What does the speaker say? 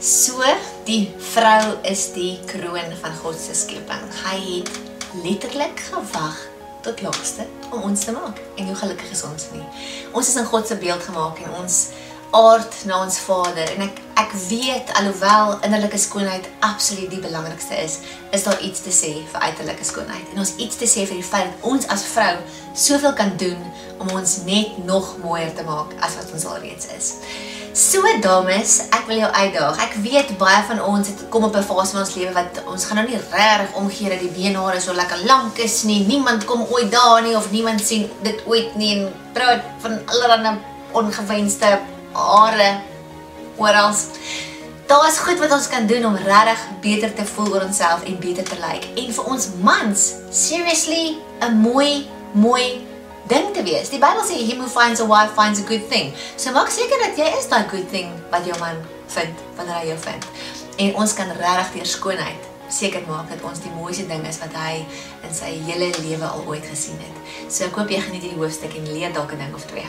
So die vrou is die kroon van God se skepping. Hy het letterlik gewag tot laaste om ons te maak. En hoe gelukkig is ons nie. Ons is in God se beeld gemaak en ons aard na ons Vader en ek ek weet alhoewel innerlike skoonheid absoluut die belangrikste is, is daar iets te sê vir uiterlike skoonheid. En ons iets te sê vir die feit dat ons as vrou soveel kan doen om ons net nog mooier te maak as wat ons alreeds is. So dames, ek wil jou uitdaag. Ek weet baie van ons het kom op 'n fase in ons lewe wat ons gaan nou nie regtig omgee dat die beenhare so lekker lank is nie. Niemand kom ooit daar nie of niemand sien dit ooit nie en praat van allerlei ongewenste hare oral. Daar is goed wat ons kan doen om regtig beter te voel oor onsself en beter te lyk. Like. En vir ons mans, seriously, 'n mooi mooi ding te wees. Die Bybel sê he who finds a wife finds a good thing. So maak seker dat jy is daai good thing wat jou man vind wanneer hy jou vind. En ons kan regtig deur skoonheid seker maak dat ons die mooiste ding is wat hy in sy hele lewe al ooit gesien het. So ek hoop jy geniet hierdie hoofstuk en leer dalk 'n ding of twee.